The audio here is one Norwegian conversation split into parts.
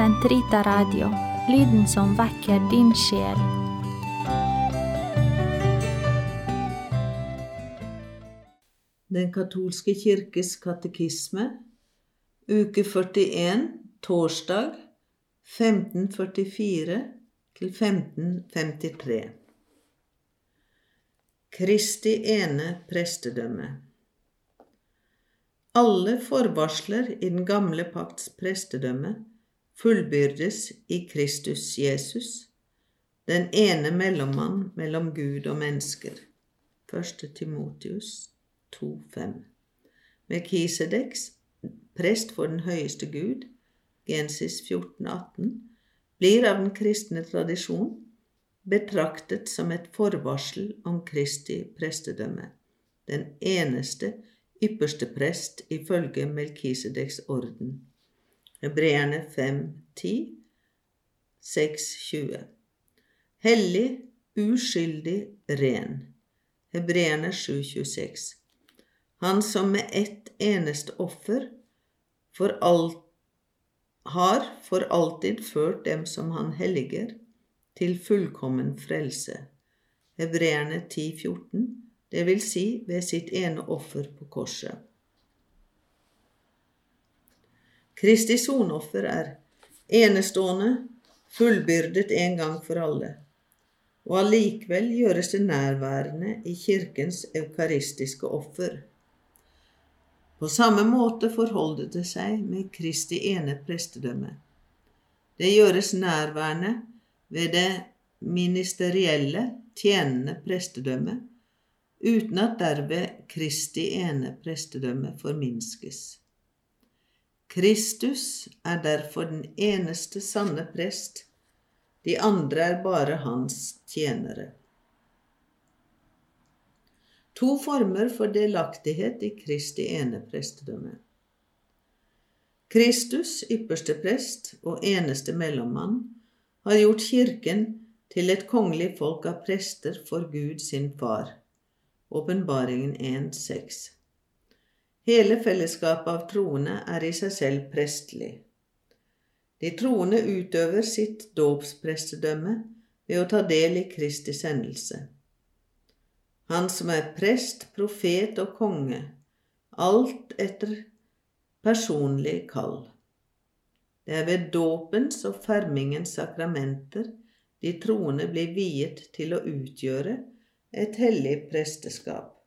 Sentrita Radio, lyden som vekker din sjel. Den katolske kirkes katekisme, uke 41, torsdag 1544 til 1553. Kristi ene prestedømme. Alle forvarsler i den gamle pakts prestedømme fullbyrdes i Kristus Jesus, den ene mellommann mellom Gud og mennesker. 1. Timotius 2,5. Melkisedeks, prest for den høyeste Gud, Gensis 14, 18, blir av den kristne tradisjon betraktet som et forvarsel om Kristi prestedømme, den eneste ypperste prest ifølge Melkisedeks orden. Hebreerne 5, 10, 6, 20. Hellig, uskyldig, ren. Hebreerne 7, 26. Han som med ett eneste offer for alt har for alltid ført dem som han helliger, til fullkommen frelse. Hebreerne 10,14, det vil si ved sitt ene offer på korset. Kristi sonoffer er enestående, fullbyrdet en gang for alle, og allikevel gjøres det nærværende i Kirkens eukaristiske offer. På samme måte forholder det seg med Kristi ene prestedømme. Det gjøres nærværende ved det ministerielle, tjenende prestedømme, uten at derved Kristi ene prestedømme forminskes. Kristus er derfor den eneste sanne prest, de andre er bare hans tjenere. To former for delaktighet i Kristi ene prestedømme. Kristus, ypperste prest og eneste mellommann, har gjort Kirken til et kongelig folk av prester for Gud sin Far. Åpenbaringen 1.6. Hele fellesskapet av troende er i seg selv prestelig. De troende utøver sitt dåpsprestedømme ved å ta del i Kristi sendelse. Han som er prest, profet og konge, alt etter personlig kall. Det er ved dåpens og fermingens sakramenter de troende blir viet til å utgjøre et hellig presteskap.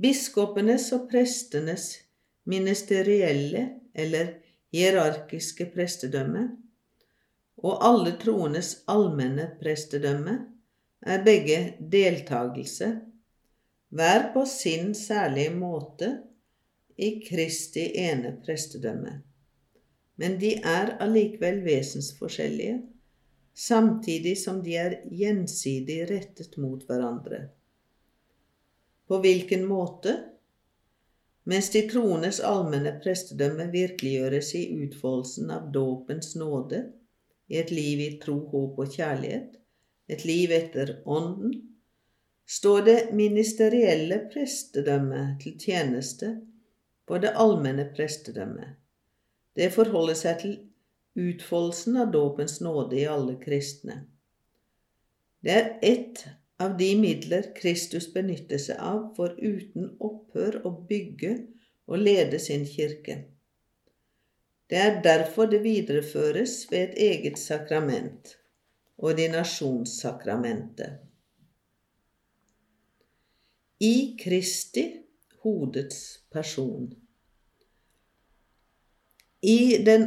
Biskopenes og prestenes ministerielle eller hierarkiske prestedømme og alle troendes allmenne prestedømme er begge deltagelse, hver på sin særlige måte, i Kristi ene prestedømme. Men de er allikevel vesensforskjellige, samtidig som de er gjensidig rettet mot hverandre. På hvilken måte? Mens de troendes allmenne prestedømme virkeliggjøres i utfoldelsen av dåpens nåde, i et liv i tro, håp og kjærlighet, et liv etter Ånden, står det ministerielle prestedømmet til tjeneste på det allmenne prestedømmet. Det forholder seg til utfoldelsen av dåpens nåde i alle kristne. Det er ett av de midler Kristus benytter seg av for uten opphør å bygge og lede sin kirke. Det er derfor det videreføres ved et eget sakrament, ordinasjonssakramentet. I Kristi hodets person. I den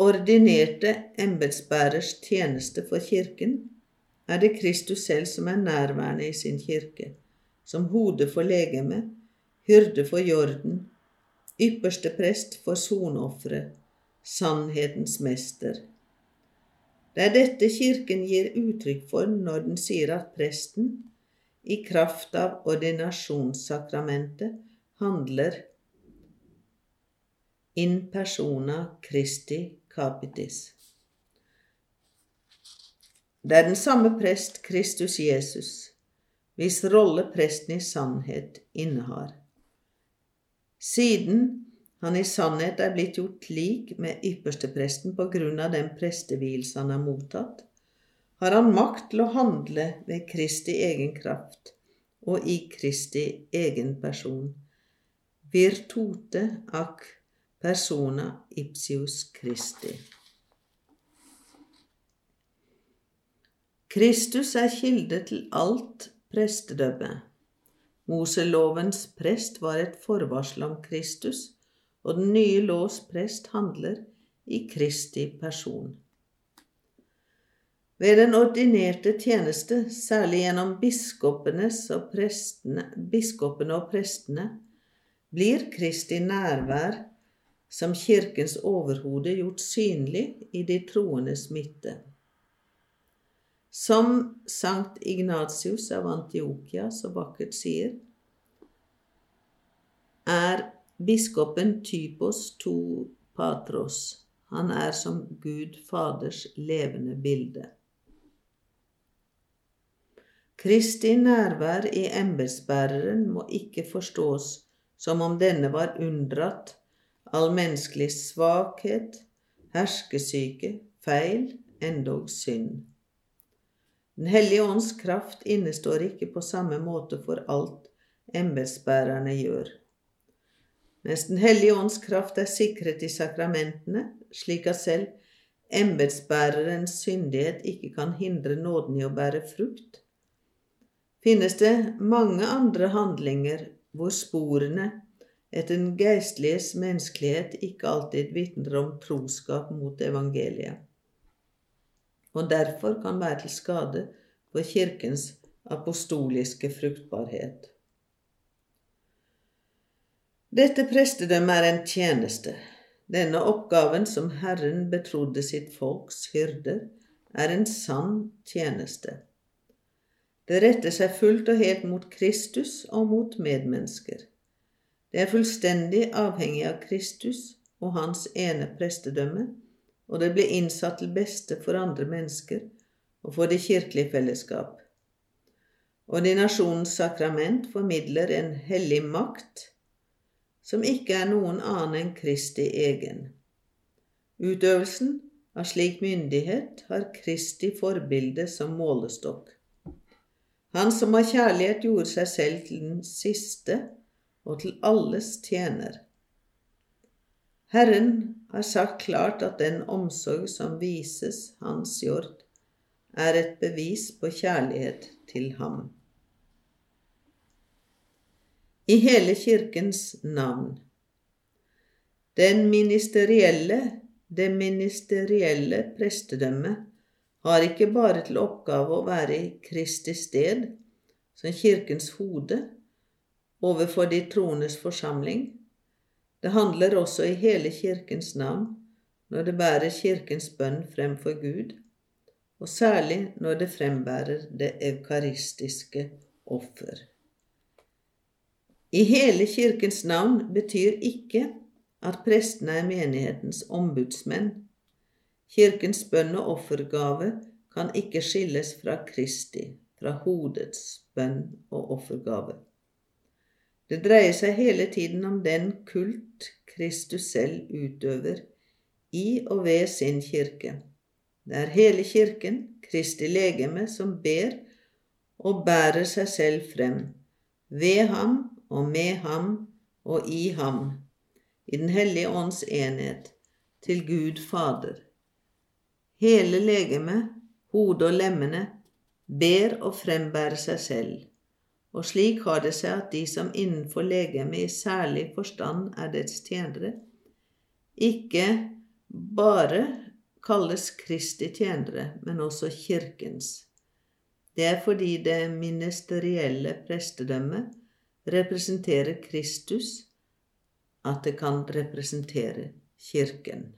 ordinerte embetsbærers tjeneste for Kirken er det Kristus selv som er nærværende i sin kirke, som hode for legemet, hyrde for jorden, ypperste prest for soneofferet, sannhetens mester. Det er dette Kirken gir uttrykk for når den sier at presten, i kraft av ordinasjonssakramentet, handler in persona Christi capitis. Det er den samme prest, Kristus Jesus, hvis rolle presten i sannhet innehar. Siden han i sannhet er blitt gjort lik med ypperstepresten på grunn av den prestevielse han har mottatt, har han makt til å handle ved Kristi egen kraft og i Kristi egen person. Virtute ac persona ipsius Christi. Kristus er kilde til alt prestedømme. Moselovens prest var et forvarsel om Kristus, og den nye lovs prest handler i Kristi person. Ved den ordinerte tjeneste, særlig gjennom biskopenes og prestene, biskopene og prestene, blir Kristi nærvær som Kirkens overhode gjort synlig i de troendes midte. Som Sankt Ignatius av Antiokia så vakkert sier, er biskopen typos to patros. Han er som Gud Faders levende bilde. Kristi nærvær i embetsbæreren må ikke forstås som om denne var unndratt all menneskelig svakhet, herskesyke, feil, endog synd. Den hellige ånds kraft innestår ikke på samme måte for alt embetsbærerne gjør. Mens Den hellige ånds kraft er sikret i sakramentene, slik at selv embetsbærerens syndighet ikke kan hindre nåden i å bære frukt, finnes det mange andre handlinger hvor sporene etter den geistliges menneskelighet ikke alltid vitner om troskap mot evangeliet, og derfor kan være til skade for Kirkens apostoliske fruktbarhet. Dette prestedømmet er en tjeneste. Denne oppgaven som Herren betrodde sitt folks hyrder, er en sann tjeneste. Det retter seg fullt og helt mot Kristus og mot medmennesker. Det er fullstendig avhengig av Kristus og hans ene prestedømme, og det blir innsatt til beste for andre mennesker og for det kirkelige fellesskap. Ordinasjonens sakrament formidler en hellig makt som ikke er noen annen enn Kristi egen. Utøvelsen av slik myndighet har Kristi forbilde som målestokk. Han som av kjærlighet gjorde seg selv til den siste og til alles tjener. Herren har sagt klart at den omsorg som vises Hans jord, er et bevis på kjærlighet til ham. I hele Kirkens navn. Den ministerielle, det ministerielle prestedømmet har ikke bare til oppgave å være i Kristi sted, som Kirkens hode, overfor de troendes forsamling. Det handler også i hele Kirkens navn når det bærer Kirkens bønn fremfor Gud, og særlig når det frembærer det eukaristiske offer. I hele Kirkens navn betyr ikke at prestene er menighetens ombudsmenn. Kirkens bønn og offergave kan ikke skilles fra Kristi, fra hodets bønn og offergave. Det dreier seg hele tiden om den kult Kristus selv utøver i og ved sin kirke. Det er hele kirken, Kristi legeme, som ber og bærer seg selv frem, ved ham og med ham og i ham, i Den hellige ånds enhet, til Gud Fader. Hele legemet, hodet og lemmene, ber og frembærer seg selv og slik har det seg at de som innenfor legemet i særlig forstand er dets tjenere, ikke bare kalles Kristi tjenere, men også Kirkens. Det er fordi det ministerielle prestedømmet representerer Kristus, at det kan representere Kirken.